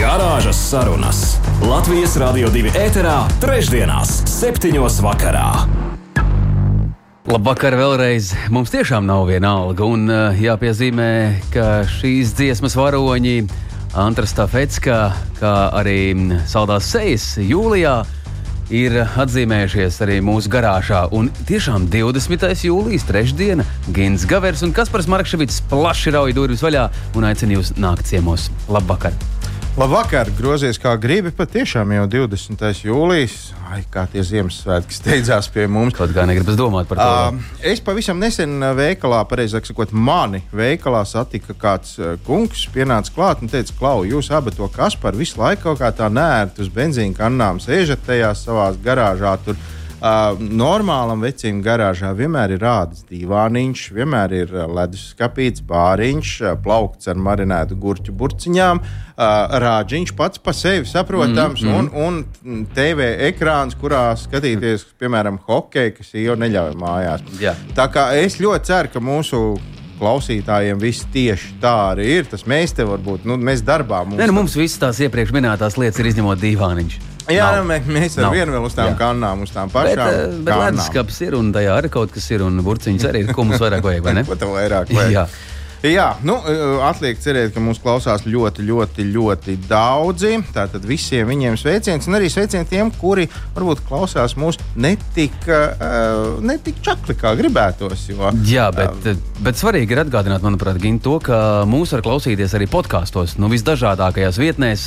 Garāžas sarunas Latvijas Rādio 2 ēterā, trešdienās, septiņos vakarā. Labvakar vēlreiz. Mums tiešām nav viena alga. Un uh, jāpiezīmē, ka šīs dziesmas varoņi Antras Tafetska, kā arī Saldās Sejas jūlijā ir atzīmējušies arī mūsu garāžā. Un tiešām 20. jūlijas trešdiena Gins Gavers un Kaspars Markevits plaši rauj durvis vaļā un aicina jūs nākt ciemos. Labvakar! Labvakar, grozies kā gribi. Patiešām jau 20. jūlijas. Ai, kā tie Ziemassvētki steidzās pie mums. Kaut kā negribas domāt par to. Uh, es pavisam nesen veikalā, pareizāk sakot, mani veikalā satika kāds kungs, pienāca klāt un teica, Klau, jūs abi to kas par visu laiku kaut kā tā nērti uz benzīna kannām sēžat tajās savās garāžā. Tur Uh, normālam vecim garāžā vienmēr ir rādis divāniņš, vienmēr ir leduskapīts, bāriņš, plaukts ar marinētu gurķu burciņām, uh, rāģiņš pats par sevi saprotams, mm -hmm. un, un TV ekrāns, kurā skatīties, piemēram, hokeju, kas jau neļauj mājās. Jā. Tā kā es ļoti ceru, ka mūsu klausītājiem viss tieši tā arī ir. Tas mēs te varbūt, nu, mēs darbā mums. Nē, nu, mums visas tās iepriekš minētās lietas ir izņemot divāniņš. Jā, nav. Nu, mēs ar Nav. vienu vēl uz tām Jā. kannām, uz tām pašām. Bet, bet leduskapis ir un tajā arī kaut kas ir un burciņas arī ir. Ko mums vairāk vajag, vai ne? Ko tev vairāk vajag? Jā. Jā, nu, eh, atliek cerēt, ka mūs klausās ļoti, ļoti, ļoti daudzi. Tātad visiem viņiem sveiciens, un arī sveiciens tiem, kuri varbūt klausās mūs netik, uh, netik čakli, kā gribētos. Jo, Jā, bet, uh, bet svarīgi ir atgādināt, manuprāt, Gint, to, ka mūs var klausīties arī podkāstos, nu, visdažādākajās vietnēs,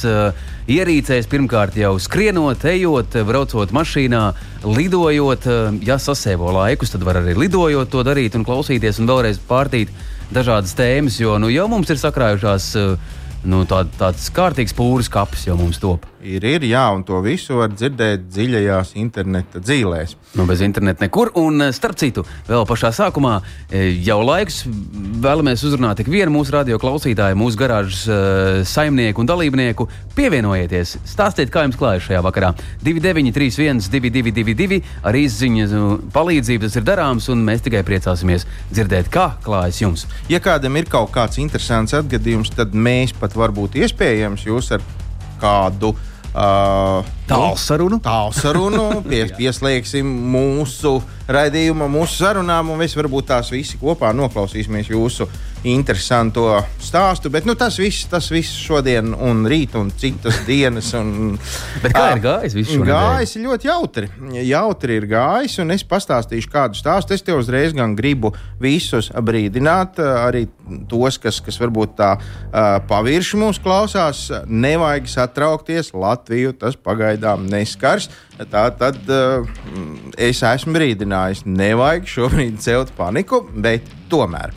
ierīcēs, pirmkārt jau skrienot, ejot, braucot mašīnā, lidojot. Ja sasēvo laikus, tad var arī lidojot to darīt un klausīties un vēlreiz pārtīt dažādas tēmas, jo nu, jau mums ir sakrājušās uh, nu, tā, tāds kārtīgs pūris kapis jau mums top. Ir, ir, jā, un to visu var dzirdēt dziļajās interneta dzīvēs. Nu, bez interneta nekur. Un, eh, starp citu, vēl pašā sākumā eh, jau laiks vēlamies uzrunāt tik vienu mūsu radio klausītāju, mūsu garāžas uh, saimnieku un dalībnieku. Pievienojieties, stāstiet, kā jums klājas šajā vakarā. 2931, 222, ar izziņas palīdzību tas ir darāms, un mēs tikai priecāsimies dzirdēt, kā klājas jums. Ja kādam ir kaut kāds interesants atgadījums, tad mēs pat varbūt iespējams jūs ar kādu Uh, tālsarunu. Tālsarunu pie, pieslēgsim mūsu raidījumam, mūsu sarunām, un mēs varbūt tās visi kopā noklausīsimies jūsu interesanto stāstu. Bet nu, tas viss, tas viss šodien un rīt un citas dienas. Un, bet kā ir gājis? Gājis ļoti jautri. Jautri ir gājis, un es pastāstīšu kādu stāstu. Es te uzreiz gan gribu visus brīdināt, arī tos, kas, kas varbūt tā pavirši mūs klausās. Nevajag satraukties, Latviju tas pagaidām neskars. Tā tad es esmu brīdinājis, nevajag šobrīd celt paniku, bet tomēr.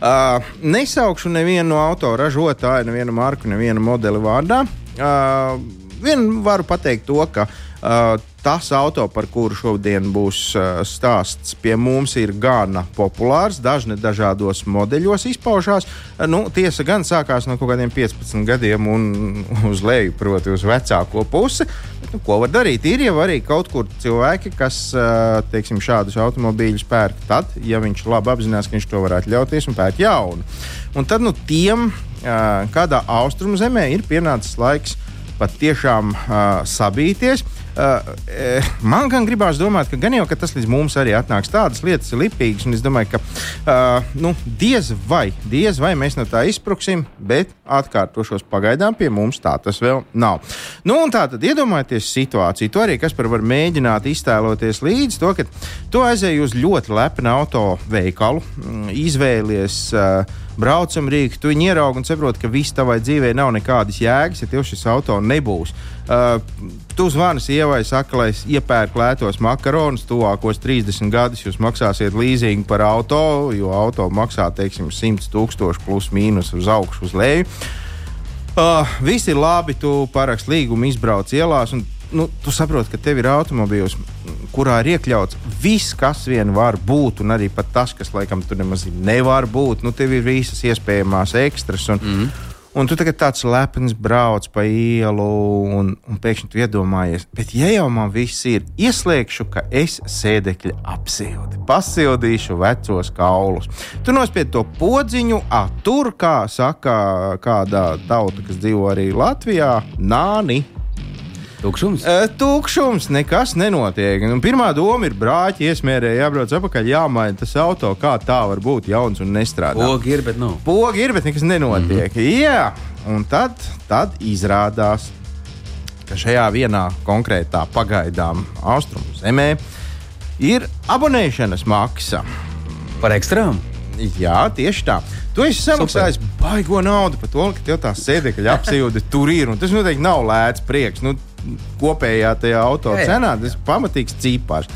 Uh, nesaukšu nevienu no autoražotāju, nevienu marku, nevienu modeli vārdā. Uh, vien varu pateikt to, ka uh, Tas auto, par kuru šodien būs uh, stāsts, pie mums ir gana populārs. Dažni dažādos modeļos izpaužās. Uh, nu, tiesa gan sākās no kaut kādiem 15 gadiem un uz leju, proti, uz vecāko pusi. Bet, nu, ko var darīt? Ir jau arī kaut kur cilvēki, kas uh, teiksim, šādus automobīļus pērk tad, ja viņš labi apzinās, ka viņš to varētu ļauties un pērk jaunu. Un tad nu, tiem kādā austrumu zemē ir pienācis laiks patiešām sabīties. Uh, man gan gribās domāt, ka gan jau ka tas līdz mums arī atnāks. Tādas lietas ir lipīgas, un es domāju, ka uh, nu, diez vai, diez vai mēs no tā izspruksim, bet atkārtošos pagaidām pie mums tā tas vēl nav. Nu, tā tad iedomājieties situāciju. To arī kas par var mēģināt iztēloties līdzi to, ka tu aizēji uz ļoti lepnu auto veikalu, mm, izvēlies. Uh, braucam rīku, tu viņu ieraugi un saproti, ka viss tavai dzīvē nav nekādas jēgas, ja tev šis auto nebūs. Uh, tu zvani sievai, saka, lai iepērk lētos makaronus, tuvākos 30 gadus jūs maksāsiet līzingu par auto, jo auto maksā teiksim, 100 tūkstoši plus mīnus uz augšu, uz leju. Uh, viss ir labi, tu parakst līgumu, izbrauc ielās. Un nu, tu saproti, ka tev ir automobīls, kurā ir iekļauts viss, kas vien var būt, un arī tas, kas laikam tur nemaz nevar būt. Nu, tev ir visas iespējamās ekstras. Un, mm -hmm. Un tu tagad tāds lepns brauc pa ielu, un, un pēkšņi tu iedomājies, bet ja jau man viss ir, ieslēgšu, ka es sēdekļi apsildi, pasildīšu vecos kaulus. Tu nospied to podziņu, ah, tur, kā saka kāda tauta, kas dzīvo arī Latvijā, nāni. Tukšums? Uh, tukšums, nekas nenotiek. Nu, pirmā doma ir brāķi, iesmērē, jābrauc atpakaļ, jāmaina tas auto. Kā tā var būt jauns un nestrādā? Pogi ir, bet nav. Pogi ir, bet nekas nenotiek. Mm -hmm. Jā, un tad, tad izrādās, ka šajā vienā konkrētā pagaidām austrumu zemē ir abonēšanas maksa. Par ekstrām? Jā, tieši tā. Tu esi samaksājis baigo naudu par to, ka tev tā sēdekļa apsijūde tur ir. Tas noteikti nav lēts prieks. Nu, kopējā tajā auto Ei. cenā tas ir pamatīgs cipars.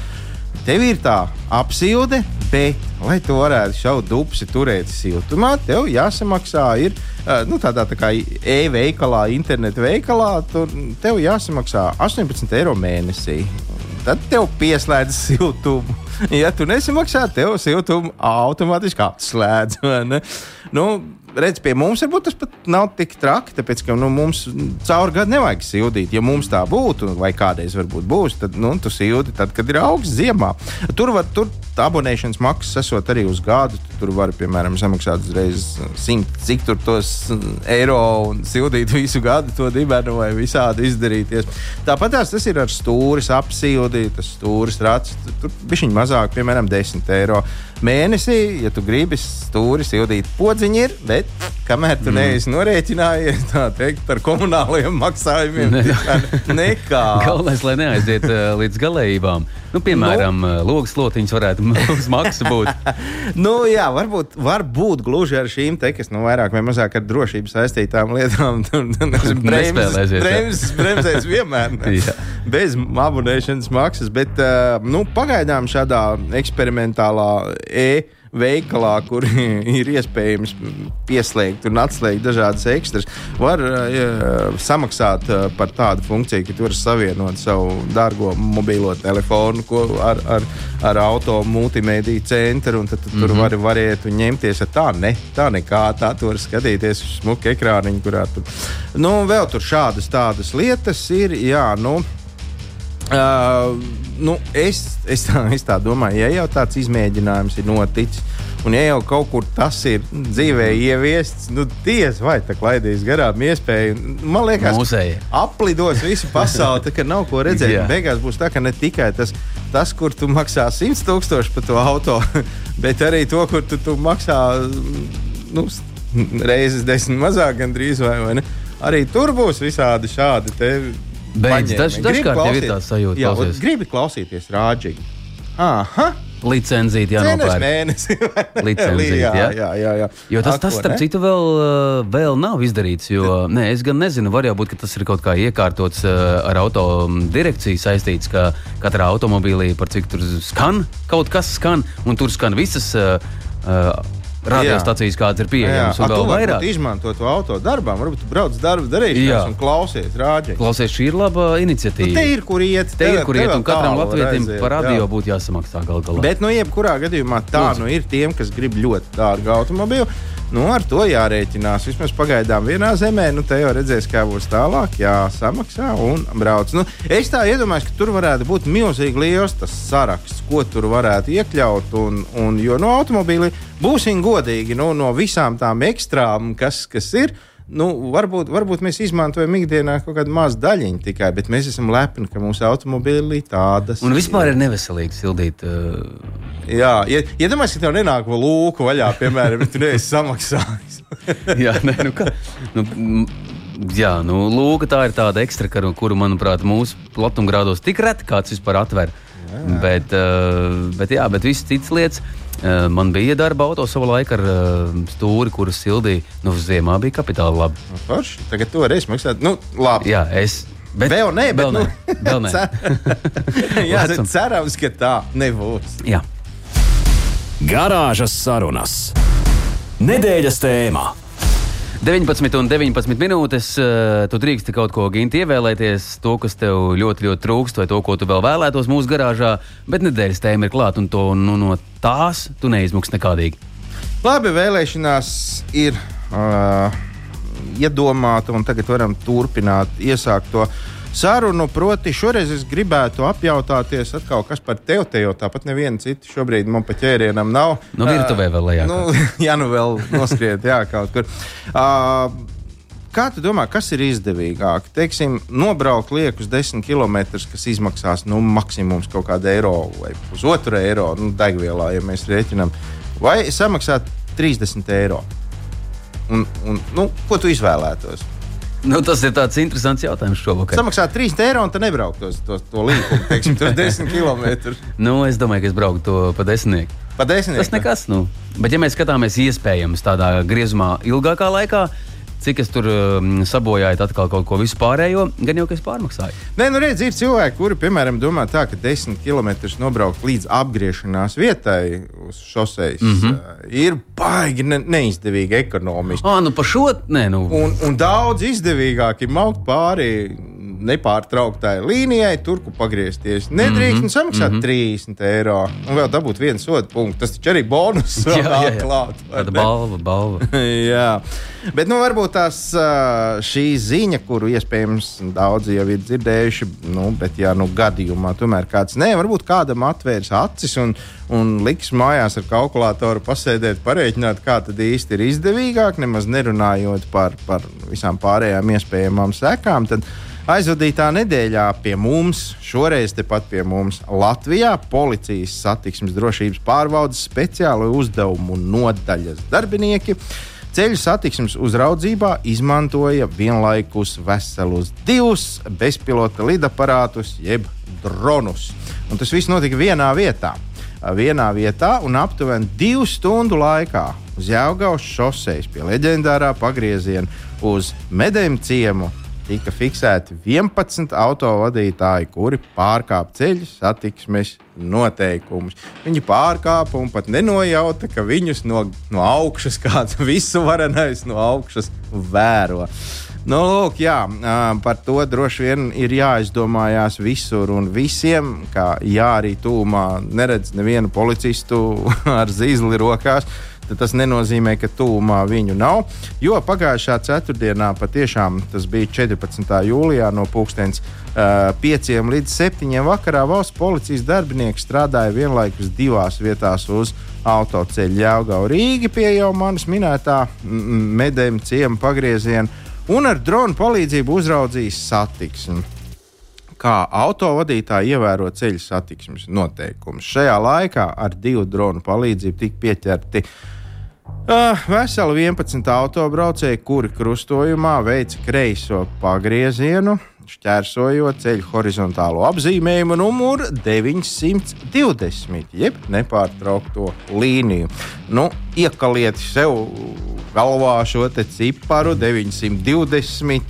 Tev ir tā apsilde, bet, lai to varētu šaut dupsi, turēt siltumā, tev jāsamaksā ir, nu, tādā tā kā e-veikalā, internetu veikalā, tur tev jāsamaksā 18 eiro mēnesī. Tad tev pieslēdz siltumu. Ja tu nesamaksā, tev siltumu automātiski atslēdz. Nu, redz, pie mums varbūt tas pat nav tik traki, tāpēc ka nu, mums caur gadu nevajag sildīt. Ja mums tā būtu, vai kādreiz varbūt būs, tad nu, tu sildi tad, kad ir augsts ziemā. Tur var tur abonēšanas maksas esot arī uz gadu. Tur var, piemēram, samaksāt uzreiz simt, cik tur tos eiro un sildīt visu gadu to dibenu vai visādi izdarīties. Tāpat tās, tas ir ar stūris apsildīt, tas stūris rats. Tur bija mazāk, piemēram, 10 eiro mēnesī, ja tu gribi stūri sildīt podziņi, ir, bet kamēr tu mm. neesi norēķinājies teikt, par komunālajiem maksājumiem, ne. nekā. Galvenais, lai neaiziet uh, līdz galējībām. Nu, piemēram, nu, uh, logs slotiņš varētu uz maksu būt. nu, jā, varbūt, varbūt gluži ar šīm te, kas nu, vairāk vai mazāk ar drošību saistītām lietām. Bremzēs vienmēr. Bez abonēšanas maksas, bet uh, nu, pagaidām šādā eksperimentālā e veikalā, kur ir iespējams pieslēgt un atslēgt dažādas ekstras, var uh, samaksāt uh, par tādu funkciju, ka tu vari savienot savu dārgo mobilo telefonu ar, ar, ar auto multimediju centru, un tad tu mm -hmm. tur mhm. vari variet un ņemties ar tā, ne, tā nekā, tā tu vari skatīties uz smuku ekrāniņu, kurā tur, nu, vēl tur šādas tādas lietas ir, jā, nu, Uh, nu, es, es, tā, es tā domāju, ja jau tāds izmēģinājums ir noticis, un ja jau kaut kur tas ir dzīvē ieviests, nu, tiesa vai tā klaidīs garām iespēju. Man liekas, Mūsēja. aplidos visu pasauli, tā, ka nav ko redzēt. Beigās būs tā, ka ne tikai tas, tas kur tu maksā 100 tūkstoši par to auto, bet arī to, kur tu, tu maksā nu, reizes desmit mazāk, gandrīz vai, vai ne. Arī tur būs visādi šādi. Te, Beidz, daž, dažkārt jau ir tāds sajūta. Jā, klausies. gribi klausīties rāģīgi. Aha! Licencīt, jā, nopērk. mēnesi. Licencīt, jā, jā, jā, jā, jā. Jo tas, tas starp citu, vēl, eh, vēl nav izdarīts. Jo, nē, es gan nezinu, var jau būt, ka tas ir kaut kā iekārtots eh, ar auto direkciju saistīts, ka katrā automobīlī par cik tur skan, kaut kas skan, un tur skan visas. Uh, radiostacijas, kādas ir pieejamas. Jā, vēl vairāk izmanto to auto darbā. Varbūt tu brauc darbu darīšanas un klausies rāģi. Klausies, šī ir laba iniciatīva. Nu, te ir, kur iet. Te, te ir, kur iet, un katram latvietim par radio jā. būtu jāsamaksā gal galā. Bet, nu, jebkurā gadījumā tā Lūdzu. nu ir tiem, kas grib ļoti dārgu automobīlu. Nu, ar to jārēķinās. Vismaz pagaidām vienā zemē, nu, te jau redzēs, kā būs tālāk. Jā, samaksā un brauc. Nu, es tā iedomājos, ka tur varētu būt milzīgi liels tas saraksts, ko tur varētu iekļaut. Un, un, jo no automobīļa būsim godīgi, nu, no visām tām ekstrām, kas, kas ir Nu, varbūt, varbūt mēs izmantojam ikdienā kaut kādu mazu daļiņu tikai, bet mēs esam lepni, ka mūsu automobīļi tādas. Un vispār ir neveselīgi sildīt. Uh... Jā, ja, iedomājieties, ja tev nenāk lūku vaļā, piemēram, bet tu neesi samaksājis. jā, nē, nu kā. Nu, Jā, nu, lūk, tā ir tāda ekstra, kuru, manuprāt, mūsu platumgrādos tik reti kāds vispār atver. Jā. Bet, uh, bet, jā, bet visas citas lietas. Eh, man bija darba auto savā laikā ar uh, stūri, kuras sildīja. Nu, ziemā bija kapitāli labi. Nu, forši. Tagad to reiz maksāt. Nu, labi. Jā, es. Bet, vēl nē, bet vēl nē. Nu, vēl nē. Jā, cerams, ka tā nebūs. Jā. Garāžas sarunas. Nedēļas tēmā. 19 un 19 minūtes. eh, Tu drīksti kaut ko ginti ievēlēties, to, kas tev ļoti, ļoti trūkst, vai to, ko tu vēl vēlētos mūsu garāžā. Bet nedēļas tēma ir klāta, un to, nu, no tās tu neizmuks nekādīgi. Labi, vēlēšanās ir uh, iedomāta, un tagad varam turpināt iesākt to sarunu. Proti, šoreiz es gribētu apjautāties, atkal, kas par tevi te jau tāpat neviena cita šobrīd man pa ķērienam nav. No virtuvē vēl lejā Nu, jā, nu vēl noskriet, jā, kaut kur. Uh, Kā tu domā, kas ir izdevīgāk? Teiksim, nobraukt liekus 10 km, kas izmaksās nu, maksimums kaut kādu eiro vai pusotru eiro nu, degvielā, ja mēs rēķinām, vai samaksāt 30 eiro? Un, un, nu, ko tu izvēlētos? Nu, tas ir tāds interesants jautājums šovakar. Samaksāt 3 eiro un tad nebraukt tos, tos, to līkumu, teiksim, tos 10 km. Nu, es domāju, ka es brauktu to pa desmitnieku. Pa 10 Tas nekas. Nu. Bet, ja mēs skatāmies iespējams tādā griezumā ilgākā laikā, cik es tur um, sabojāju atkal kaut ko vispārējo, gan jau ka es pārmaksāju. Nē, nu redz, ir cilvēki, kuri, piemēram, domā tā, ka 10 km nobraukt līdz apgriešanās vietai uz šoseis mm. -hmm. ir baigi ne neizdevīgi ekonomiski. Ah, nu par šo nē, nu. Un, un daudz izdevīgāk ir maukt pāri nepārtrauktai līnijai, tur, kur pagriezties. Nedrīkst mm -hmm. samaksāt mm -hmm. 30 eiro un vēl dabūt vienu sodu punktu. Tas taču arī bonus vēl nāk klāt. vai Tāda ne? balva, balva. Jā, bet nu, varbūt tās, šī ziņa, kuru iespējams daudzi jau ir dzirdējuši, nu, bet, ja nu gadījumā tomēr kāds nē, varbūt kādam atvērs acis un, un liks mājās ar kalkulātoru pasēdēt, parēķināt, kā tad īsti ir izdevīgāk, nemaz nerunājot par, par visām pārējām iespējamām sekām. Tad Aizvadītā nedēļā pie mums, šoreiz tepat pie mums, Latvijā policijas satiksmes drošības pārbaudas speciālo uzdevumu nodaļas darbinieki ceļu satiksmes uzraudzībā izmantoja vienlaikus veselus divus bezpilota lidaparātus, jeb dronus. Un tas viss notika vienā vietā. Vienā vietā un aptuveni divu stundu laikā uz Jāgaunas šoseis pie leģendārā pagrieziena uz Medēm ciemu tika fiksēti 11 autovadītāji, kuri pārkāpa ceļu satiksmes noteikumus. Viņi pārkāpa un pat nenojauta, ka viņus no, no augšas kāds visu varenais no augšas vēro. Nu, lūk, jā, par to droši vien ir jāizdomājās visur un visiem, kā jā, arī tūmā neredz nevienu policistu ar zīzli rokās tad tas nenozīmē, ka tūmā viņu nav. Jo pagājušā ceturtdienā, patiešām tas bija 14. jūlijā, no 5 uh, līdz 7 vakarā valsts policijas darbinieki strādāja vienlaikus divās vietās uz autoceļa Jāgauna Rīga pie jau manis minētā medēm ciema pagrieziena un ar dronu palīdzību uzraudzījis satiksmi kā autovadītāji ievēro ceļu satiksmes noteikumus. Šajā laikā ar divu dronu palīdzību tika pieķerti uh, veseli 11 autobraucēji, kuri krustojumā veica kreiso pagriezienu, šķērsojot ceļu horizontālo apzīmējumu numuru 920, jeb nepārtraukto līniju. Nu, iekaliet sev galvā šo ciparu 920.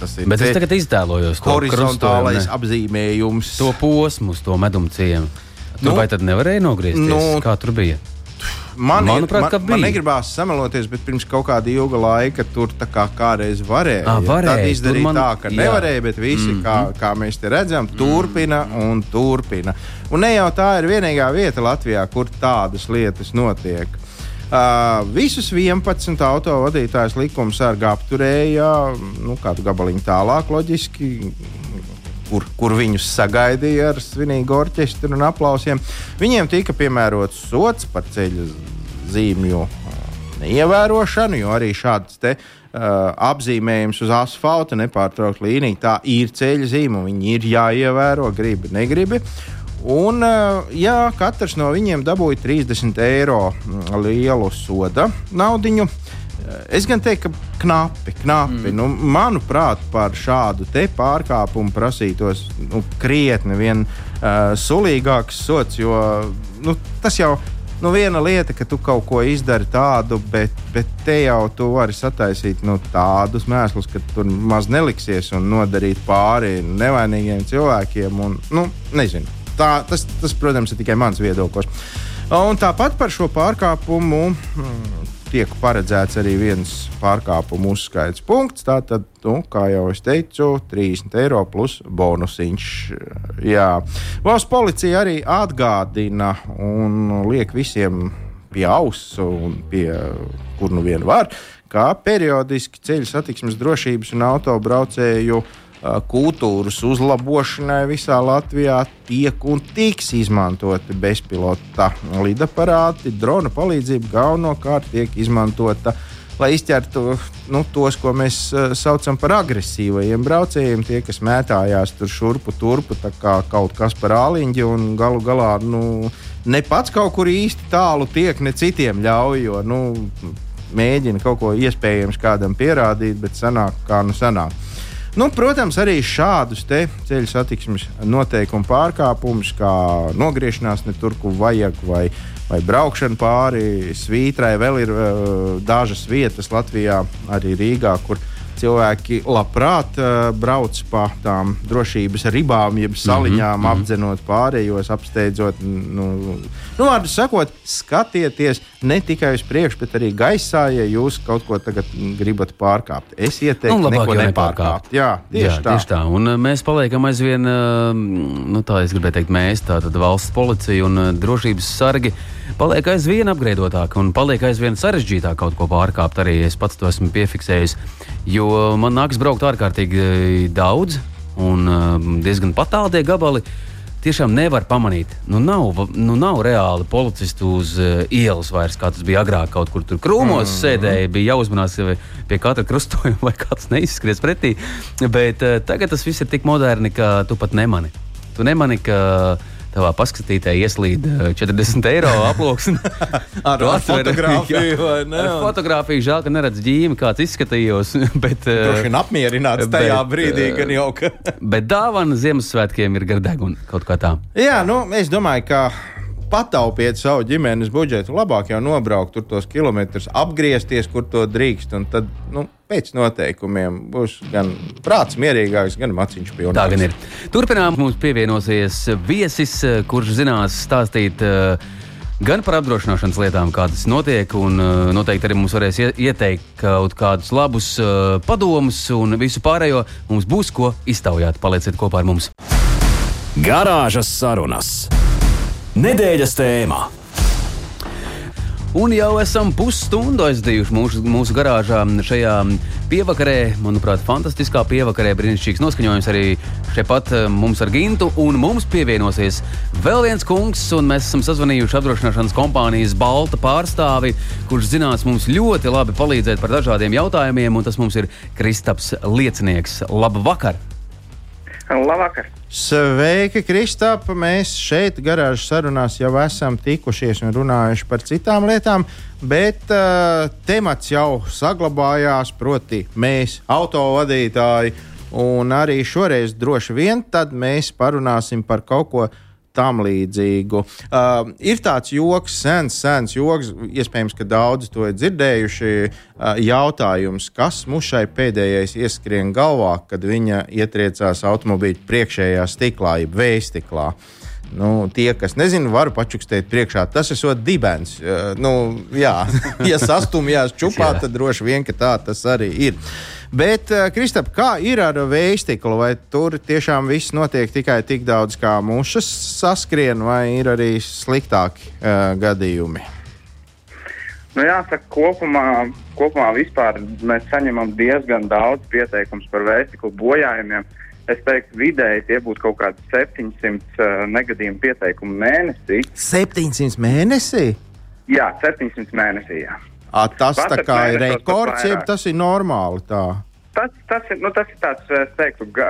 Tas ir Bet es tagad iztēlojos to horizontālais apzīmējums. to posmu, to medumu ciemu. Tur Nu, vai tad nevarēja nogriezties? nu, Kā tur bija? Man, Manuprāt, man, ka man bija. negribās sameloties, bet pirms kaut kāda ilga laika tur kā kādreiz varēja. Ā, varēja, Tad tur izdarīt man- tā, ka jā. nevarēja, bet visi, mm -hmm. kā, kā mēs te redzam, turpina un turpina. Un ne jau tā ir vienīgā vieta Latvijā, kur tādas lietas notiek. Uh, visus 11 autovadītājus likums sargā apturēja nu, kādu gabaliņu tālāk, loģiski, kur, kur viņus sagaidīja ar svinīgu orķestru un aplausiem. Viņiem tika piemērots sots par ceļu zīmju uh, neievērošanu, jo arī šāds te, uh, apzīmējums uz asfalta nepārtraukt līniju, tā ir ceļa zīme, viņi ir jāievēro, gribi, negribi. Un, uh, jā, katrs no viņiem dabūja 30 eiro mm, lielu soda naudiņu. Es gan teiktu, ka knapi, knapi. Mm. Nu, manuprāt, par šādu te pārkāpumu prasītos nu, krietni vien uh, sulīgāks sots, jo nu, tas jau nu, viena lieta, ka tu kaut ko izdari tādu, bet, bet te jau tu vari sataisīt nu, tādus mēslus, ka tur maz neliksies un nodarīt pāri nevainīgiem cilvēkiem. Un, nu, nezinu. Tā, tas, tas, protams, ir tikai mans viedoklis. Un tāpat par šo pārkāpumu mm, tiek paredzēts arī viens pārkāpumu uzskaits punkts. Tātad, nu, kā jau es teicu, 30 eiro plus bonusiņš. Jā. Valsts policija arī atgādina un liek visiem pie auss un pie kur nu vien var, kā periodiski ceļu satiksmes drošības un autobraucēju kultūras uzlabošanai visā Latvijā tiek un tiks izmantoti bezpilota lidaparāti. Drona palīdzība galvenokārt tiek izmantota. Lai izķertu nu, tos, ko mēs uh, saucam par agresīvajiem braucējiem, tie, kas mētājās tur šurpu turpu, kā kaut kas par āliņģi un galu galā nu, ne pats kaut kur īsti tālu tiek, ne citiem ļauj. Jo, nu, mēģina kaut ko iespējams kādam pierādīt, bet sanāk, kā nu sanāk. Nu, protams, arī šādus ceļu satiksmes noteikumu pārkāpumus, kā nogriešanās ne tur, kur vajag, vai, vai braukšana pāri svītrai, vēl ir uh, dažas vietas Latvijā, arī Rīgā, kur cilvēki labprāt uh, brauc pa tām drošības ribām, jeb saliņām, mm -hmm. apdzenot pārējos, apsteidzot. Nu, nu, vārdu sakot, skatieties ne tikai uz priekšu, bet arī gaisā, ja jūs kaut ko tagad gribat pārkāpt. Es ieteiktu, nu, neko nepārkāpt. Jā, tieši, Jā, tā. tieši tā. Un uh, mēs paliekam aizvien, uh, nu, tā es gribēju teikt, mēs, tātad valsts policija un drošības sargi paliek aizvien apgriedotāki un paliek aizvien sarežģītāk kaut ko pārkāpt. Arī es pats to esmu piefiksējis, jo man nāks braukt ārkārtīgi eh, daudz un eh, diezgan patāli tie gabali. Tiešām nevar pamanīt. Nu, nav, nu, nav reāli policistu uz uh, ielas vairs, kā tas bija agrāk. Kaut kur tur krūmos mm. sēdēja, bija jāuzmanās pie katra krustojuma, lai kāds neizskries pretī. Bet uh, tagad tas viss ir tik moderni, ka tu pat nemani. Tu nemani, ka uh, tavā paskatītē ieslīd 40 eiro aploksni. ar fotografiju vai ne? Ar fotografiju žēl, ka neredz ģīmi, kāds izskatījos. bet, Droši vien apmierināts tajā bet, brīdī, kad jau ka. bet dāvana Ziemassvētkiem ir gardeguna kaut kā tā. Jā, nu, es domāju, ka pataupiet savu ģimenes budžetu. Labāk jau nobraukt tur tos kilometrus, apgriezties, kur to drīkst. Un tad nu, pēc noteikumiem būs gan prāts mierīgāks, gan maciņš pilnāks. Tā gan ir. Turpinām mums pievienosies viesis, kurš zinās stāstīt. Uh, gan par apdrošināšanas lietām, kādas notiek, un uh, noteikti arī mums varēs ieteikt kaut kādus labus uh, padomus, un visu pārējo mums būs ko iztaujāt. Palieciet kopā ar mums! Garāžas sarunas! Nedēļas tēmā. Un jau esam pusstundu aizdījuši mūsu, mūsu garāžā šajā pievakarē. Manuprāt, fantastiskā pievakarē, brīnišķīgs noskaņojums arī šeit pat eh, mums ar Gintu. Un mums pievienosies vēl viens kungs, un mēs esam sazvanījuši apdrošināšanas kompānijas Balta pārstāvi, kurš zinās mums ļoti labi palīdzēt par dažādiem jautājumiem, un tas mums ir Kristaps Liecinieks. Labvakar! Labvakar! Sveiki, Kristap! Mēs šeit, garāžas sarunās, jau esam tikušies un runājuši par citām lietām, bet uh, temats jau saglabājās, proti, mēs, autovadītāji. Un arī šoreiz droši vien mēs parunāsim par kaut ko tādu tam līdzīgu. Uh, ir tāds joks, sens, sens joks, iespējams, ka daudzi to ir dzirdējuši. Uh, jautājums, kas mums šai pēdējais ieskrien galvā, kad viņa ietriecās automobīļa priekšējā stiklā, jeb vējstiklā. Nu, tie, kas nezina, var pačukstēt priekšā. Tas ir dibens. Uh, nu, jā, ja sastumjās čupā, tad droši vien tā tas arī ir. Bet, uh, Kristap, kā ir ar vējstiklu? Vai tur tiešām viss notiek tikai tik daudz, kā mušas saskrien, vai ir arī sliktāki uh, gadījumi? Nu, jāsaka, kopumā, kopumā mēs saņemam diezgan daudz pieteikumu par vēstiklu bojājumiem. Es teiktu, vidēji tie būtu kaut kādi 700 uh, negadījumu pieteikumu mēnesī. 700 mēnesī? Jā, 700 mēnesī. Jā. À, tas ir rekords, jeb tas ir normāli. Tā. Tas, tas, ir, nu, tas ir tāds, es teiktu, ga,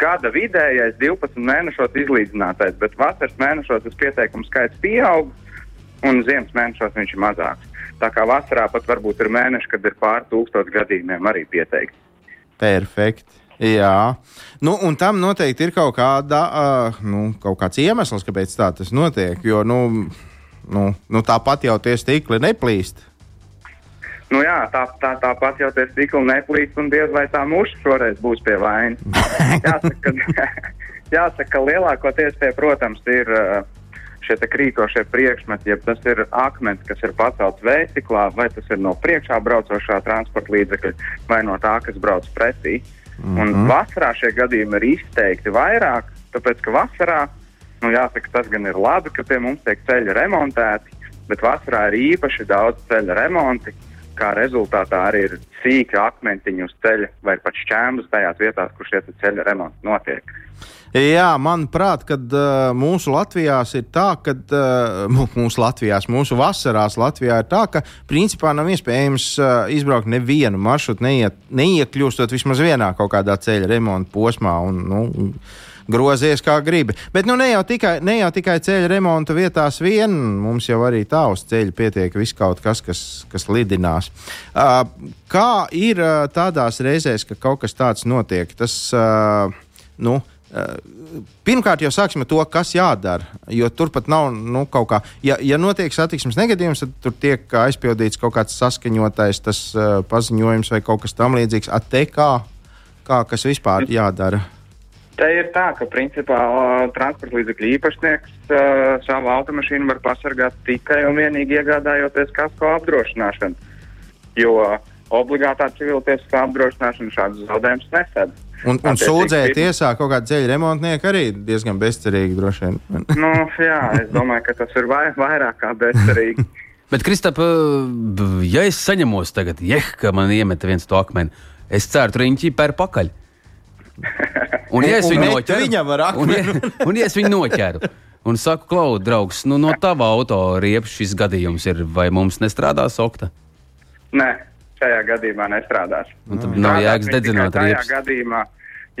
gada vidējais, 12 mēnešos izlīdzinātais, bet vasaras mēnešos tas pieteikumu skaits pieaug, un ziemas mēnešos viņš ir mazāks. Tā kā vasarā pat varbūt ir mēneši, kad ir pār tūkstoš gadījumiem arī pieteikti. Perfekti. Jā, nu, un tam noteikti ir kaut, kāda, uh, nu, kaut kāds iemesls, kāpēc tā tas notiek. Jo nu, nu, nu, tāpat jau tie stikli neplīst. Nu jā, tā, tā, tāpat jau tie stikli neplīst, un diez vai tā muša šoreiz būs pie vainas. jāsaka, jāsaka, ka lielākoties tie, protams, ir šie krītošie priekšmeti, ja tas ir akmens, kas ir pacelts veistiklā, vai tas ir no priekšā braucošā transporta līdzekļa, vai no tā, kas brauc pretī. Mm -hmm. Un Mhm. vasarā šie gadījumi ir izteikti vairāk, tāpēc ka vasarā, nu jāsaka, tas gan ir labi, ka pie mums tiek ceļi remontēti, bet vasarā ir īpaši daudz ceļa remonti. Kā rezultātā arī ir sīki akmentiņi uz ceļa vai pat šķēmas tajās vietās, kur šie ceļa remonti notiek. Jā, manuprāt, kad uh, mūsu Latvijās ir tā, ka uh, mūsu Latvijās, mūsu vasarās Latvijā ir tā, ka principā nav iespējams uh, izbraukt nevienu maršrutu, neiet, neiekļūstot vismaz vienā kaut kādā ceļa remonta posmā. Un, nu, Grozies kā gribi. Bet nu, ne, jau tikai, ne jau tikai ceļa remonta vietās vien, mums jau arī tā uz ceļa pietiek viss kaut kas, kas, kas lidinās. Uh, kā ir uh, tādās reizēs, ka kaut kas tāds notiek? Tas, uh, nu, Pirmkārt, jau sāksim ar to, kas jādara. Jo turpat nav nu, kaut kā, ja, ja notiek satiksmes negadījums, tad tur tiek aizpildīts kaut kāds saskaņotais tas, uh, paziņojums vai kaut kas tamlīdzīgs. Kā, kā kas vispār jādara? Te ir tā, ka principā transporta līdzekļu īpašnieks savu automašīnu var pasargāt tikai un vienīgi iegādājoties kasko apdrošināšanu. Jo obligātā civiltiesiskā apdrošināšana šādus zaudējumus nesedz. Un, un pirms- tiesā kaut kādu ceļu remontnieku arī diezgan bezcerīgi droši vien. Nu, jā, es domāju, ka tas ir vai, vairāk kā bezcerīgi. Bet, Kristap, ja es saņemos tagad, jeh, ka man iemeta viens to akmeni, es ceru, riņķi pēr pakaļ. Un, ja es Un viņu met noķeru, viņam ar un, akmeni. ja, un, ja es viņu noķeru, un saku, Klaud, draugs, nu, no tava auto riepas šis gadījums ir, vai mums nestrādās okta? Nē, šajā gadījumā nestrādās. Un tad nav jēgas dedzināt riepas. Tajā gadījumā,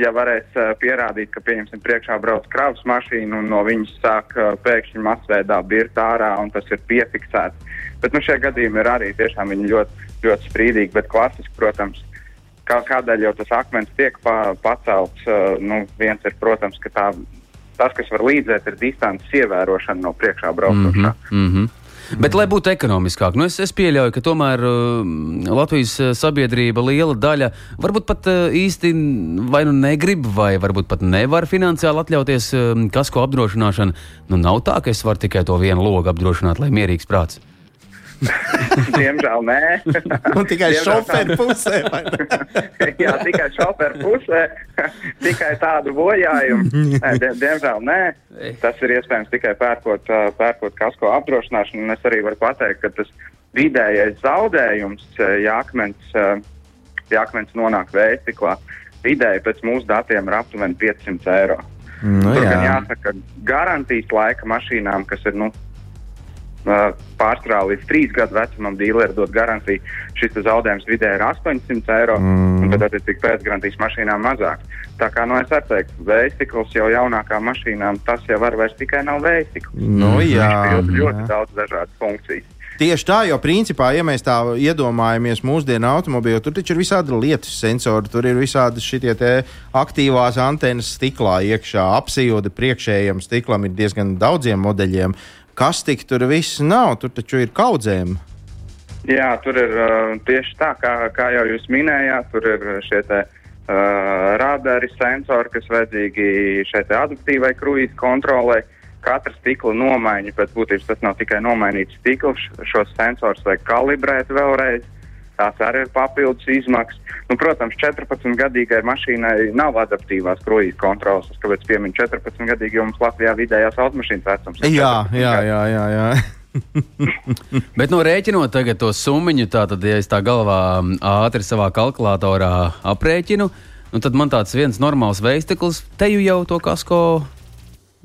ja varēs uh, pierādīt, ka, pieņemsim, priekšā brauc kravas mašīna un no viņas sāk uh, pēkšņi masveidā birt ārā un tas ir piefiksēts. Bet nu, šie gadījumi ir arī tiešām viņi ļoti, ļoti strīdīgi, bet klasiski, protams, kā, kādēļ jau tas akmens tiek pa, pacelts. Uh, nu, viens ir, protams, ka tā, tas, kas var līdzēt, ir distances ievērošana no priekšā braucošā. Mm -hmm. Bet, lai būtu ekonomiskāk, nu es, es pieļauju, ka tomēr uh, Latvijas uh, sabiedrība liela daļa varbūt pat uh, īsti vai nu negrib, vai varbūt pat nevar finansiāli atļauties uh, kasko apdrošināšanu. Nu, nav tā, ka es varu tikai to vienu logu apdrošināt, lai mierīgs prāts. Diemžēl nē. Un tikai šoferu pusē. Jā, tikai šoferu pusē, tikai tādu bojājumu. Nē, die, diemžēl nē. Tas ir iespējams tikai pērkot, pērkot kasko apdrošināšanu. Un es arī varu pateikt, ka tas vidējais zaudējums, ja akmens, ja akmens nonāk vējstiklā, vidēji pēc mūsu datiem ir aptuveni 500 eiro. Nu, Tur gan jā. jāsaka, garantijas laika mašīnām, kas ir nu, ā, pārstrā līdz trīs gadu vecumam, dīleri dod garantiju. Šis zaudējums vidēji ir 800 eiro, Mm. un tad attiecīgi pēcgarantijas mašīnām mazāk. Tā kā nu, es teiktu, vējstikls jau jaunākām mašīnām tas jau var vairs tikai nav vējstikls. Nu, jā, Ļoti, ļoti jā. daudz dažādas funkcijas. Tieši tā, jo principā, ja mēs tā iedomājamies mūsdienu automobīlu, tur taču ir visādi lietu sensori, tur ir visādi šie aktīvās antenas stiklā iekšā, apsijūda priekšējiem stiklam ir diezgan daudziem modeļiem. Kas tik tur viss nav? Tur taču ir kaudzēm. Jā, tur ir uh, tieši tā, kā, kā jau jūs minējāt, tur ir šie te, uh, radari, sensori, kas vajadzīgi šai adaptīvai kruīzes kontrolē. Katra stikla nomaiņa pēc būtības tas nav tikai nomainīts stikls, šos sensors vajag kalibrēt vēlreiz. Tās arī ir papildus izmaksas. Nu, protams, 14-gadīgai mašīnai nav adaptīvās kruīzes kontrolas. Es kāpēc pieminu 14-gadīgi, jo mums Latvijā vidējās automašīnas vecums ir Jā, 14 jā, gadi. jā. jā, jā. Bet, nu, rēķinot tagad to summu, tātad, ja es tā galvā ātri savā kalkulatorā aprēķinu, nu, tad man tāds viens normāls veisteklis, te jau to kasko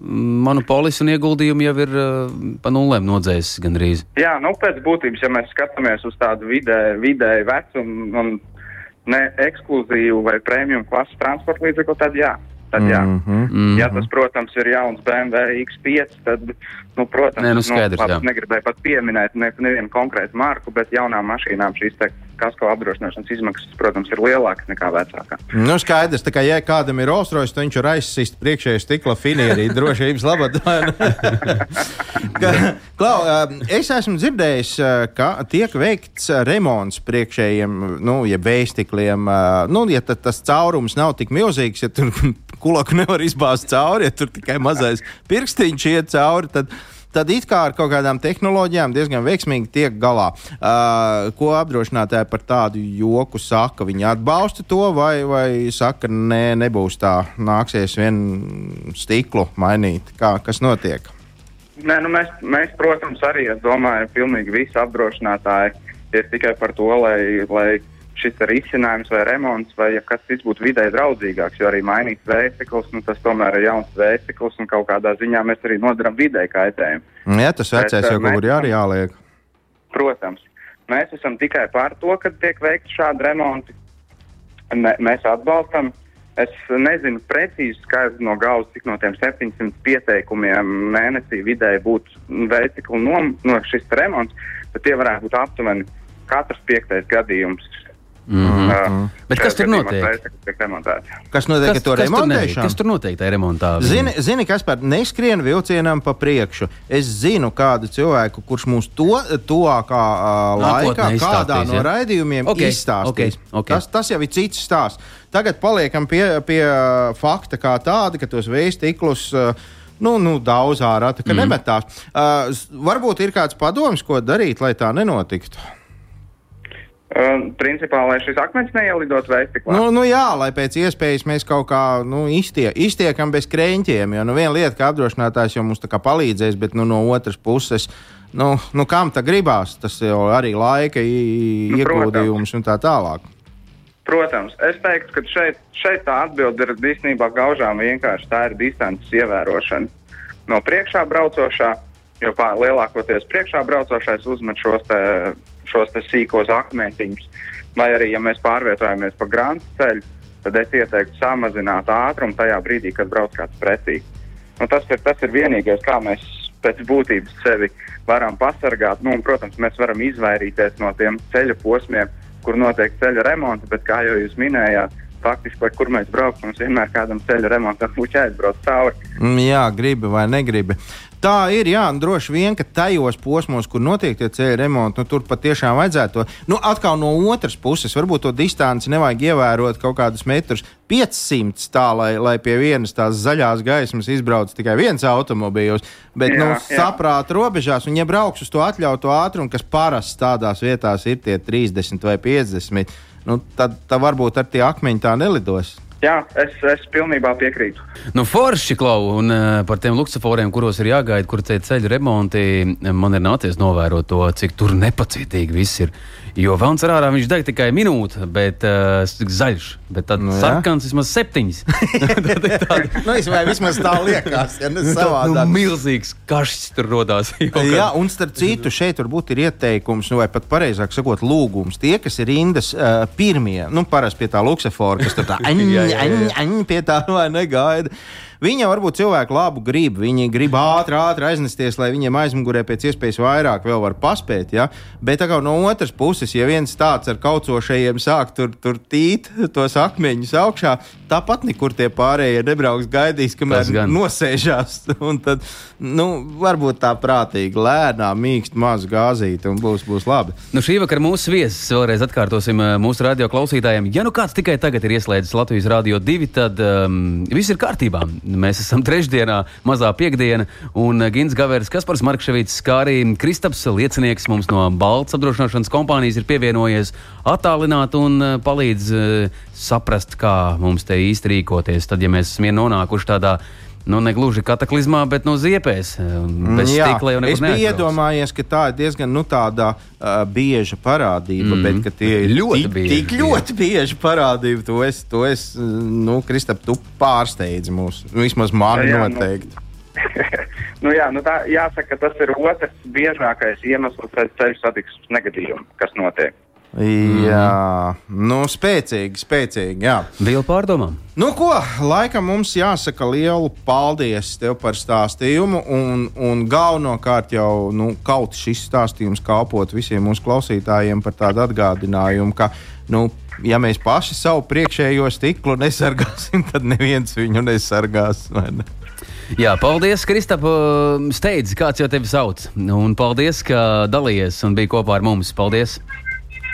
manu polisu un ieguldījumu jau ir uh, pa nulēm nodzējis gandrīz. Jā, nu pēc būtības, ja mēs skatāmies uz tādu vidē, vidēju vecumu un ne ekskluzīvu vai prēmiju klases transporta līdzekli, tad jā. Tad, jā. Mm -hmm. Ja tas, protams, ir jauns BMW X5, tad, nu, protams, Nē, nu, skaidrs, labi, jā. negribēju pat pieminēt ne, nevienu konkrētu marku, bet jaunām mašīnām šīs te kasko apdrošināšanas izmaksas, protams, ir lielākas nekā vecākām. Nu, skaidrs, tā kā ja kādam ir Rolls-Royce, tad viņš ir aizsist priekšējā stikla finierī drošības labad. Ka- Klau, ā, es esmu dzirdējis, ā, ka tiek veikts remonts priekšējiem, nu, ja vējstikliem. ā, Nu, ja tad tas caurums nav tik milzīgs, ja tur kulaku nevar izbāzt cauri, ja tur tikai mazais pirkstiņš iet cauri, tad tad it kā ar kaut kādām tehnoloģijām diezgan veiksmīgi tiek galā. Uh, ko apdrošinātāji par tādu joku saka? Viņi atbalsta to, vai, vai saka, nē, nebūs tā, nāksies vien stiklu mainīt. Kā, kas notiek? Nē, nu mēs, mēs, protams, arī domājam, ka pilnīgi visi apdrošinātāji ir tikai par to, lai, lai šis risinājums vai remonts vai ja kas cits būtu vidē draudzīgāks, jo arī mainīts vējcikls, nu, tas tomēr ir jauns vējcikls un kaut kādā ziņā mēs arī nodaram vidē kaitējumu. Jā, tas vecais jau kaut kur jā, jāliek. Protams. Mēs esam tikai par to, ka tiek veikti šādi remonti. Mē, mēs atbalstam. Es nezinu precīzi skaidru no galvas, cik no tiem 700 pieteikumiem mēnesī vidēji būtu veiciklu no, no šis remonts, bet tie varētu būt aptuveni katrs piektais gadījums Mm -hmm. uh, Bet kas tur notiek? Kas notiek kas, ar to kas remontēšanu? Kas tur notiek tajā remontā? Zini, zini kas par neskrien vilcienam pa priekšu. Es zinu kādu cilvēku, kurš mums to tuvākā uh, laikā kādā no raidījumiem okay, izstāstīs. Okay, okay. Tas, tas jau ir cits stāsts. Tagad paliekam pie, pie fakta kā tāda, ka tos vējas tiklus. Uh, nu, nu, daudz ārā, ka mm. nemetās. Uh, varbūt ir kāds padoms, ko darīt, lai tā nenotiktu. Uh, principā, lai šis akmens neielidot veistiklā. Nu, nu jā, lai pēc iespējas mēs kaut kā nu, iztie, iztiekam bez krēņķiem. Jo nu, viena lieta, ka apdrošinātājs jau mums palīdzēs, bet nu, no otras puses, nu, nu kam tā gribās, tas jau arī laika nu, ieguldījums un tā tālāk. Protams, es teiktu, ka šeit, šeit tā atbilde ir īstenībā gaužām vienkārši tā ir distances ievērošana. No priekšā braucošā, jo lielākoties priekšā braucošais uzmet šos šos sīkos akmentiņus. Vai arī, ja mēs pārvietojamies pa grāmatu ceļu, tad es ieteiktu samazināt ātrumu tajā brīdī, kad brauc kāds pretī. Nu, tas, ir, tas ir vienīgais, kā mēs pēc būtības sevi varam pasargāt. Nu, un, protams, mēs varam izvairīties no tiem ceļu posmiem, kur notiek ceļa remonti, bet, kā jau jūs minējāt, faktiski, lai kur mēs braucam, mums vienmēr kādam ceļa remontam būtu jāizbrauc cauri. Mm, jā, gribi vai negribi. Tā ir, jā, un droši vien, ka tajos posmos, kur notiek tie ceļu remonti, nu, tur patiešām vajadzētu. Nu, atkal no otras puses, varbūt to distanci nevajag ievērot kaut kādus metrus 500 tā, lai, lai pie vienas tās zaļās gaismas izbrauc tikai viens automobīls, bet, jā, nu, saprāta robežās, un ja brauks uz to atļautu ātrumu, kas parasti tādās vietās ir tie 30 vai 50, nu, tad, tad varbūt ar tie akmeņi tā nelidos. Jā, es, es pilnībā piekrītu. Nu, forši, Klau, un uh, par tiem luksusforiem, kuros ir jāgaida, kur ceļu remonti, man ir nācies novērot to, cik tur nepacietīgi viss ir. Jo Vans rārā viņš deg tikai minūti, bet uh, zaļš. Bet tad nu, sarkans vismaz septiņas. tad ir tāda. nu, vismaz tā liekas, ja ne nu, savādāk. Nu, milzīgs kašs tur rodās. Jā, un starp citu šeit varbūt ir ieteikums, nu, vai pat pareizāk sakot, lūgums. Tie, kas ir rindas uh, pirmie, nu, parasti pie tā luksefora, kas tur tā aņ, aņ, aņ, pie tā vai negaida. Viņa varbūt cilvēku labu grib. Viņi grib ātri, ātri aiznesties, lai viņiem aizmugurē pēc iespējas vairāk vēl var paspēt. Ja? Bet no otras puses, ja viens tāds ar kaucošajiem sāk tur, tur tīt tos akmeņus augšā, tāpat nekur tie pārējie nebrauks gaidīs, kamēr nosēžās. Un tad, nu, varbūt tā prātīgi, lēnām, mīkst, mazu gāzīti un būs, būs labi. Nu, šī vakara mūsu viesis vēlreiz atkārtosim eh, mūsu radio klausītājiem. Ja nu kāds tikai tagad ir ieslēdzis Latvijas Rādio 2, tad um, viss ir kārtībā. Mēs esam trešdienā, mazā piekdiena, un Gins Gavērs, Kaspars Markevits, kā arī Kristaps liecinieks mums no Baltas apdrošināšanas kompānijas ir pievienojies attālināt un eh, palīdz saprast, kā mums te īsti rīkoties. Tad, ja mēs esam nonākuši tādā nu, ne gluži kataklizmā, bet no ziepēs. Mm, jā, es biju iedomājies, ka tā ir diezgan nu, tāda, uh, bieža parādība, mm. bet tie ir ļoti, tik, bieži, tik ļoti bieži parādība. To es, to es nu, Kristap, tu pārsteidzi mūs. Vismaz man jā, nu. noteikti. Nu, nu, jā, nu tā, jāsaka, tas ir otrs biežākais iemesls pēc ceļu satiksmes negadījuma, kas notiek. Jā, nu, spēcīgi, spēcīgi. Jā. Bija pārdomām. Nu, ko, laikam mums jāsaka lielu paldies tev par stāstījumu. Un, un galvenokārt jau nu, kaut šis stāstījums kalpot visiem mūsu klausītājiem par tādu atgādinājumu, ka, nu, ja mēs paši savu priekšējo stiklu nesargāsim, tad neviens viņu nesargās. Ne? Jā, paldies, Kristap. Steidz, kāds jau tevi sauc. Un paldies, ka dalījies un bija kopā ar mums. Paldies!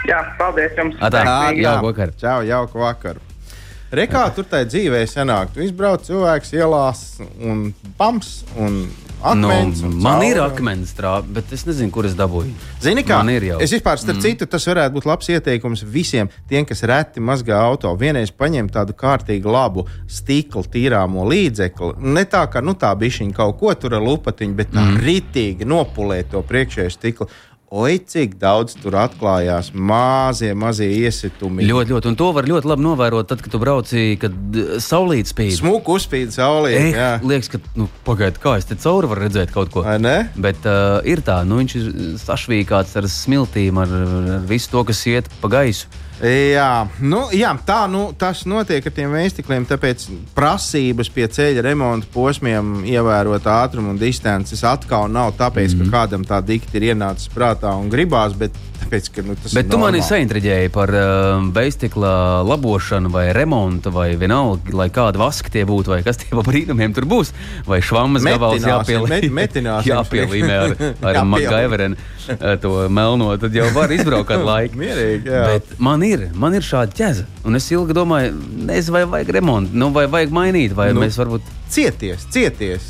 Jā, paldies jums. Jā, jauku vakaru. Čau, jauku vakaru. Rekā tur tajā dzīvē sanāk, tu izbrauc cilvēks ielās un pams un Akmens nu, un man ir akmens trāpa, bet es nezinu, kur es dabūju. Zini, kā Man ir jau. Es vispār, starp mm. citu, tas varētu būt labs ieteikums visiem tiem, kas reti mazgā auto. Vienreiz paņemt tādu kārtīgu labu stikla tīrāmo līdzekli. Ne tā, ka nu, tā bišķiņa kaut ko tur ar lupatiņu, bet tā mm. ritīgi nopulēt to priekšējo stiklu. Oi, cik daudz tur atklājās mazie, mazie iesitumi. Ļoti, ļoti. Un to var ļoti labi novērot, tad, kad tu brauci, kad saulīt spīd. Smuku uzspīd saulē. Eh, liekas, ka, nu, pagaidi, kā es te cauri varu redzēt kaut ko. Vai ne? Bet uh, ir tā, nu, viņš ir sašvīkāts ar smiltīm, ar, ar visu to, kas iet pa gaisu. Jā, nu, jā tā nu, tas notiek ar tiem veistikliem. Tāpēc prasības pie ceļa remonta posmiem ievērot ātrumu un distances atkal nav tāpēc, mm -hmm. ka kādam tā dikti ir ienācis prātā un gribās, bet tāpēc, ka nu, Bet tu mani saintriģēji par uh, veistikla labošanu vai remontu, vai vienalga, lai kāda vaska tie būtu, vai kas tie pa brīnumiem tur būs, vai švammas gabals Metināsim, jāpielī- met- jāpielīmē ar, ar Jāpielīmē. MacGyverenu uh, to melno, tad jau var izbraukt kādu laiku. Mierīgi, jā. Bet man ir, man ir šāda ķēze, un es ilgi domāju, nezinu, vai vajag remontu, nu, vai vajag mainīt, vai nu. mēs varbūt Cieties, cieties!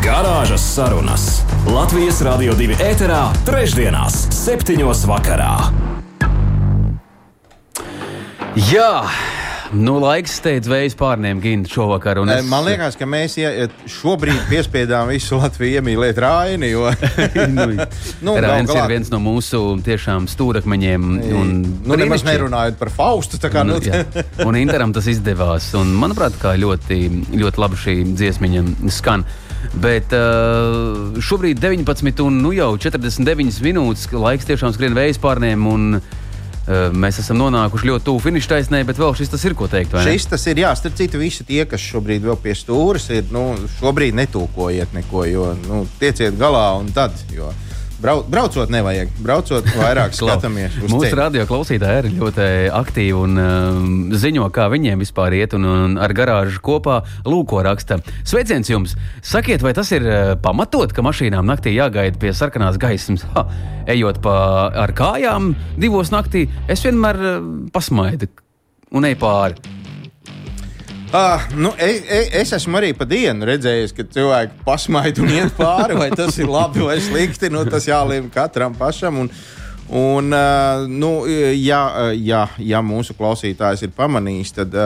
Garāžas sarunas Latvijas Rādio 2 ēterā, trešdienās, septiņos vakarā. Jā, nu laiks steidz vējas pārniem Ginta šovakar. un Es... Man liekas, ka mēs ie- šobrīd piespiedām visu Latviju iemīlēt Raini. Jo... nu, Nu, Rainis ir viens no mūsu tiešām stūrakmeņiem. un nu, nemaz nerunājot par Faustu. tā Kā, Nu, nu, un Interam tas izdevās. Un, manuprāt, kā ļoti, ļoti labi šī dziesmiņa skan. Bet uh, šobrīd 19 un nu jau 49 minūtes laiks tiešām skrien vējas pārniem. Un, uh, mēs esam nonākuši ļoti tuvu finiša taisnē, bet vēl šis tas ir ko teikt. Šis tas ir, jā, starp citu, visi tie, kas šobrīd vēl pie stūres, ir, nu, šobrīd netūkojiet neko, jo, nu, tieciet galā un tad, jo brau, braucot nevajag, braucot vairāk skatāmies Mūsu ceļu. radio klausītāji ir ļoti aktīvi un um, ziņo, kā viņiem vispār iet. Un, un ar garāžu kopā lūko raksta. Sveiciens jums! Sakiet, vai tas ir uh, pamatot, ka mašīnām naktī jāgaida pie sarkanās gaismas? Ha, ejot pa ar kājām divos naktī, es vienmēr uh, pasmaidu un eju pāri. Ah, nu, es, es esmu arī pa dienu redzējis, ka cilvēki pasmaida un iet pāri, vai tas ir labi vai slikti. Nu, tas jālēm katram pašam. Un, un, nu, ja, ja, ja mūsu klausītājs ir pamanījis, tad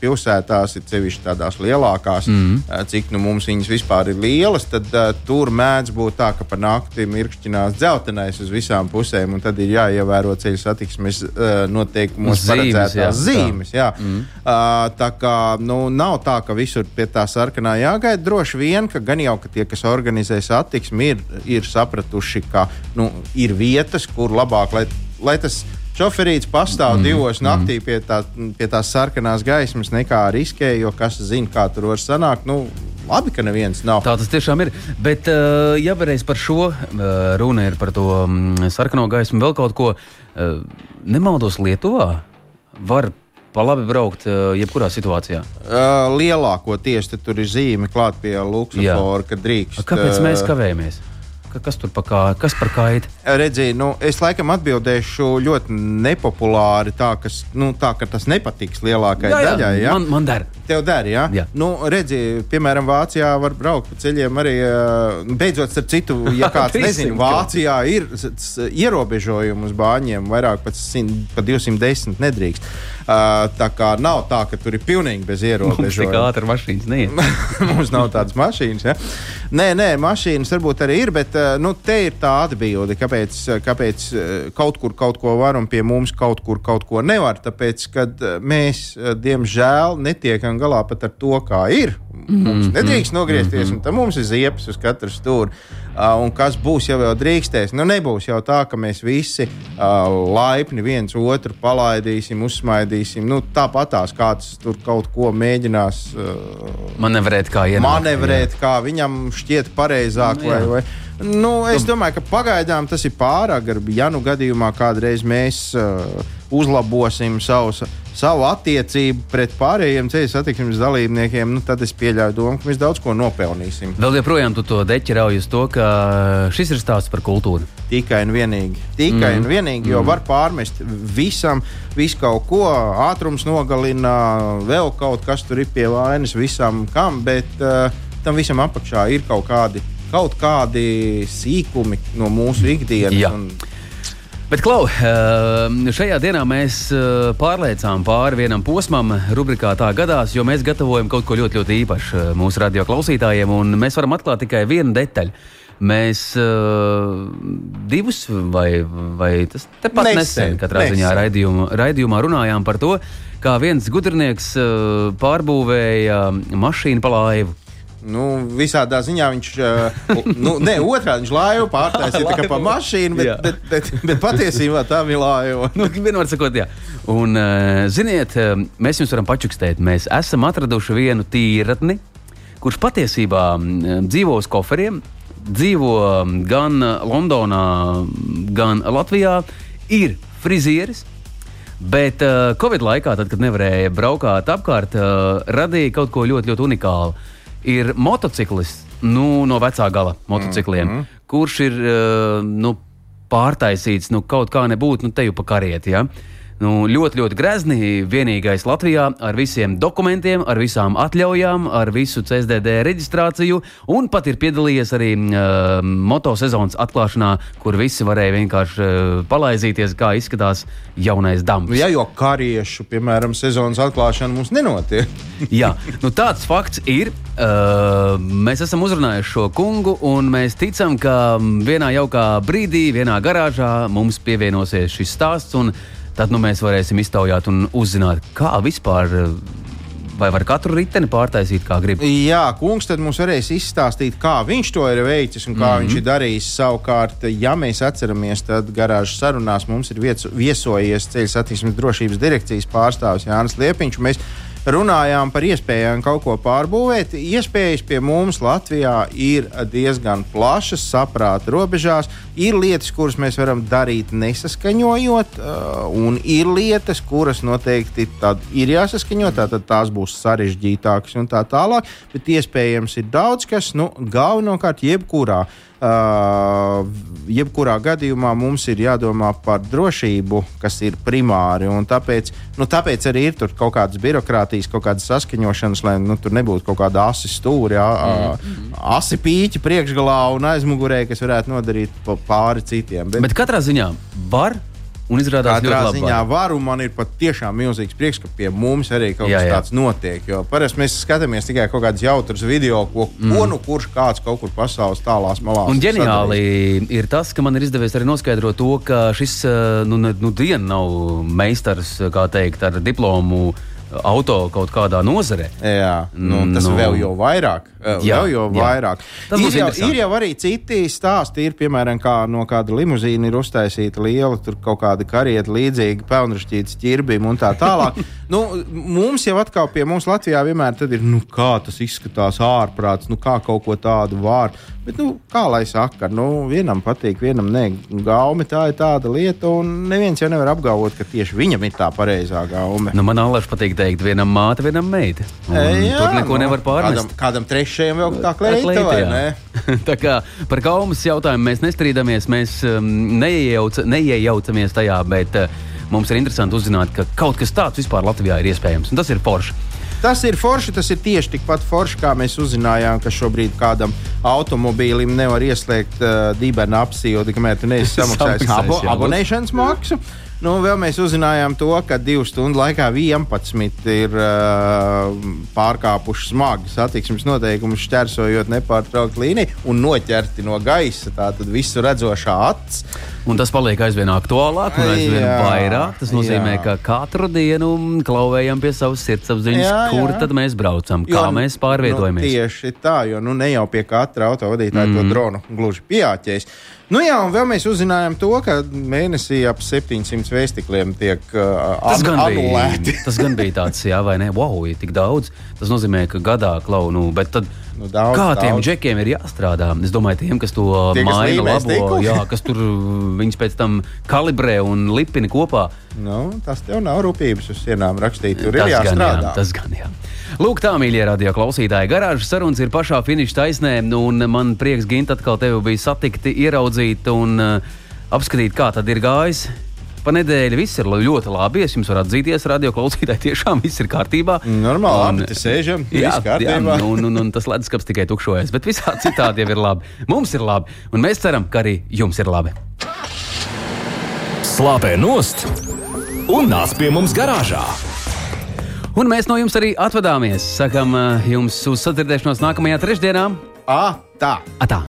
pilsētās ir sevišķi tādās lielākās, mm cik nu mums viņas vispār ir lielas, tad tur mēdz būt tā, ka pa nakti mirkšķinās dzeltenais uz visām pusēm, un tad ir jāievēro ceļu satiksmes noteikumos Zīmes, paredzētās jā. zīmes. Jā. Mm. Tā kā nu, nav tā, ka visur pie tā sarkanā jāgaida. Droši vien, ka gan jau ka tie, kas organizē satiksmi, ir, ir sapratuši, ka nu, ir vietas, kur labāk, lai, lai tas šoferīts pastāv mm. divos naktī pie, tā, pie tās sarkanās gaismas, nekā riskē, jo kas zina, kā tur var sanākt. Nu, labi, ka neviens nav. Tā tas tiešām ir. Bet, uh, ja vēlreiz par šo uh, runa ir par to um, sarkano gaismu, vēl kaut ko uh, nemaldos Lietuvā, var pa labi braukt jebkurā situācijā. Lielākoties tur ir zīme klāt pie Luksafora, ka drīkst. Kāpēc mēs kavējamies? Ka, kas tur pa kā, kas par kaitu? Redzi, nu, es laikam atbildēšu ļoti nepopulāri, tā, kas, nu, tā ka tas nepatiks lielākajai daļai. Ja? man, man der. Tev der, ja? Jā. Nu, redzi, piemēram, Vācijā var braukt pa ceļiem arī. ā, Beidzot, starp citu, ja kāds nezina, Vācijā ir ierobežojumi uz bāņiem, vairāk pat, simt- pat 210 nedrīkst. Tā kā nav tā, ka tur ir pilnīgi bez ierobežojumiem. ātri mašīnas neiet. Mums nav tādas mašīnas. Ja? Nē, nē, mašīnas varbūt arī ir, bet nu, te ir tā atbilde, kāpēc, kāpēc kaut kur kaut ko var un pie mums kaut kur kaut ko nevar. Tāpēc, kad mēs, diemžēl, netiekam galā pat ar to, kā ir. Mums nedrīkst nogriezties, un tam mums ir ziepes uz katru stūri. Uh, un kas būs, ja vēl drīkstēs? Nu, nebūs jau tā, ka mēs visi uh, laipni viens otru palaidīsim, uzsmaidīsim. Nu, Tāpatās kāds tur kaut ko mēģinās uh, Manevrēt kā ienākt. manevrēt, kā viņam šķiet pareizāk. Nu, jā. vai, vai. Nu, es domāju, ka pagaidām tas ir pārāk garbi. Ja nu gadījumā kādreiz mēs uh, uzlabosim savus, savu attiecību pret pārējiem ceļu satiksmes dalībniekiem, nu, tad es pieļauju domu, ka mēs daudz ko nopelnīsim. Vēl joprojām tu to deķi rauj uz to, ka šis ir stāsts par kultūru. Tikai un vienīgi. Tikai mm. un vienīgi, jo mm. var pārmest visam, visu kaut ko, ātrums nogalina, vēl kaut kas tur ir pie vainas, visam kam, bet uh, tam visam apakšā ir kaut kādi kaut kādi sīkumi no mūsu ikdienas. Un... Bet, Klau, eh, šajā dienā mēs eh, pārliecām pāri vienam posmam, rubrikā tā gadās, jo mēs gatavojam kaut ko ļoti, ļoti īpašu eh, mūsu radio klausītājiem, un mēs varam atklāt tikai vienu detaļu. Mēs uh, divus vai, vai tas tepat nesen, nesen katrā nesen. ziņā raidījumā, raidījumā runājām par to, kā viens gudrinieks uh, pārbūvēja mašīnu pa laivu. Nu, visādā ziņā viņš, uh, nu, ne, otrādi viņš laivu pārtaisīja tikai pa mašīnu, bet, bet, bet, bet, bet patiesībā tā bija laiva. nu, vienmēr sakot, jā. Un, uh, ziniet, mēs jums varam pačukstēt, mēs esam atraduši vienu tīratni, kurš patiesībā dzīvo uz koferiem, dzīvo gan Londonā, gan Latvijā, ir frizieris. Bet uh, Covid laikā, tad, kad nevarēja braukāt apkārt, uh, radīja kaut ko ļoti, ļoti unikālu ir motociklists nu, no vecā gala motocikliem, mm -hmm. kurš ir uh, nu, pārtaisīts nu, kaut kā nebūtu nu, te jau pa karieti. Ja? Nu, ļoti, ļoti grezni. Vienīgais Latvijā ar visiem dokumentiem, ar visām atļaujām, ar visu CSDD reģistrāciju. Un pat ir piedalījies arī uh, motosezonas atklāšanā, kur visi varēja vienkārši uh, palaizīties, kā izskatās jaunais dambis. Jā, jo kariešu, piemēram, sezonas atklāšana mums nenotiek. Jā, nu tāds fakts ir. Uh, mēs esam uzrunājuši šo kungu, un mēs ticam, ka vienā jaukā brīdī, vienā garāžā mums pievienosies šis stāsts tad nu, mēs varēsim iztaujāt un uzzināt, kā vispār. Vai var katru riteni pārtaisīt, kā grib? Jā, kungs tad mums varēs izstāstīt, kā viņš to ir veicis un kā mm -hmm. viņš ir darījis. Savukārt, ja mēs atceramies, tad garāžas sarunās mums ir viesojies ceļu satiksmes drošības direkcijas pārstāvis Jānis Liepiņš runājām par iespējām kaut ko pārbūvēt. Iespējas pie mums Latvijā ir diezgan plašas, saprāta robežās. Ir lietas, kuras mēs varam darīt nesaskaņojot, uh, un ir lietas, kuras noteikti ir jāsaskaņo. Tad tās būs sarežģītākas un tā tālāk. Bet iespējams ir daudz kas, nu, galvenokārt jebkurā Uh, jebkurā gadījumā mums ir jādomā par drošību, kas ir primāri. Tāpēc, nu, tāpēc arī ir kaut kādas birokrātijas, kaut kādas saskaņošanas, lai nu, tur nebūtu kaut kāda asi stūri, mm -hmm. asi pīķi priekšgalā un aizmugurē, kas varētu nodarīt pāri citiem. Bet, Bet katrā ziņā var Un izrādās, ka tādā ziņā var, un man ir pat tiešām milzīgs prieks, ka pie mums arī kaut jā, kas jā. tāds notiek. Jo parasti mēs skatāmies tikai kaut kādus jautrus video, ko, mm. ko nu kurš kāds kaut kur pasaules tālās malās. Un ģeniāli sadarīs. ir tas, ka man ir izdevies arī noskaidrot to, ka šis eh, nu, nu, diena nav meistars, kā teikt, ar diplomu auto kaut kādā nozarē. Jā, nu, tas nu, vēl jau vairāk. Jā, vēl jau jā. vairāk. Tas ir jau, ir jau arī citi stāsti. Ir piemēram, kā no kāda limuzīna ir uztaisīta liela kaut kāda karieta līdzīga pelnrašķītas ķirbim un tā tālāk. nu, mums jau atkal pie mums Latvijā vienmēr ir, nu, kā tas izskatās ārprāts, nu, kā kaut ko tādu vārdu. Bet, nu, kā lai saka, nu, vienam patīk, vienam nē, gaumi tā ir tāda lieta, un neviens jau nevar apgalvot, ka tieši viņam ir tā pareizā gaume. Nu, man alaži patīk teikt, vienam māte, vienam meita. E, jā, tur neko nu, nevar pārmest. Kādam, kādam trešajam vēl tā kleita, kleita vai ne? tā kā par gaumas jautājumu mēs nestrīdamies, mēs um, neiejauc, neiejaucamies tajā, bet uh, mums ir interesanti uzzināt, ka kaut kas tāds vispār Latvijā ir iespējams, un tas ir forši. Tas ir forši, tas ir tieši tikpat forši, kā mēs uzzinājām, ka šobrīd kādam automobīlim nevar ieslēgt uh, dibena apsīju, kamēr tu neesi samaksājis abo, abonēšanas maksu. Nu, vēl mēs uzzinājām to, ka divu stundu laikā 11 ir uh, pārkāpuši smagi satiksmes noteikumus, šķērsojot nepārtraukti līniju un noķerti no gaisa. Tātad visu redzošā acis. Un tas paliek aizvien aktuālāk un aizvien jā, vairāk. Tas nozīmē, jā. ka katru dienu klauvējam pie savas sirdsapziņas, jā, jā. kur tad mēs braucam, kā jo, mēs pārvietojamies. Nu, tieši tā, jo nu, ne jau pie katra autovadītāja mm. to dronu gluži pieāķēs. Nu jā, un vēl mēs uzzinājām to, ka mēnesī ap 700 vēstikliem tiek uh, tas gan anulēti. Bija, tas gan bija tāds, jā, vai ne? Wow, ir tik daudz. Tas nozīmē, ka gadā klaunu, bet tad Nu, daudz, Kā tiem daudz. džekiem ir jāstrādā? Es domāju, tiem, kas to Tie, kas maina, līmē labo, jā, kas tur viņus pēc tam kalibrē un lipina kopā. Nu, tas tev nav rūpības uz sienām rakstīt. Tur ir Tas gan, jā, jāstrādā. tas gan, jā. Lūk, tā, mīļie radio klausītāji, garāžas sarunas ir pašā finiša taisnē, nu, un man prieks, Gint, atkal tevi bija satikt, ieraudzīt un uh, apskatīt, kā tad ir gājis. Pa nedēļu viss ir ļoti labi. Es jums varu atzīties, radio klausītāji, tiešām viss ir kārtībā. Normāli, Un- labi, sēžam, Jā, viss kārtībā. jā nu, un, un, un tas leduskapis tikai tukšojas, bet visā citādi jau ir labi. Mums ir labi, un mēs ceram, ka arī jums ir labi. Slāpē nost un nāc pie mums garāžā. Un mēs no jums arī atvadāmies. Sakām uh, jums uz sadzirdēšanos nākamajā trešdienā. Ā, tā! Atā!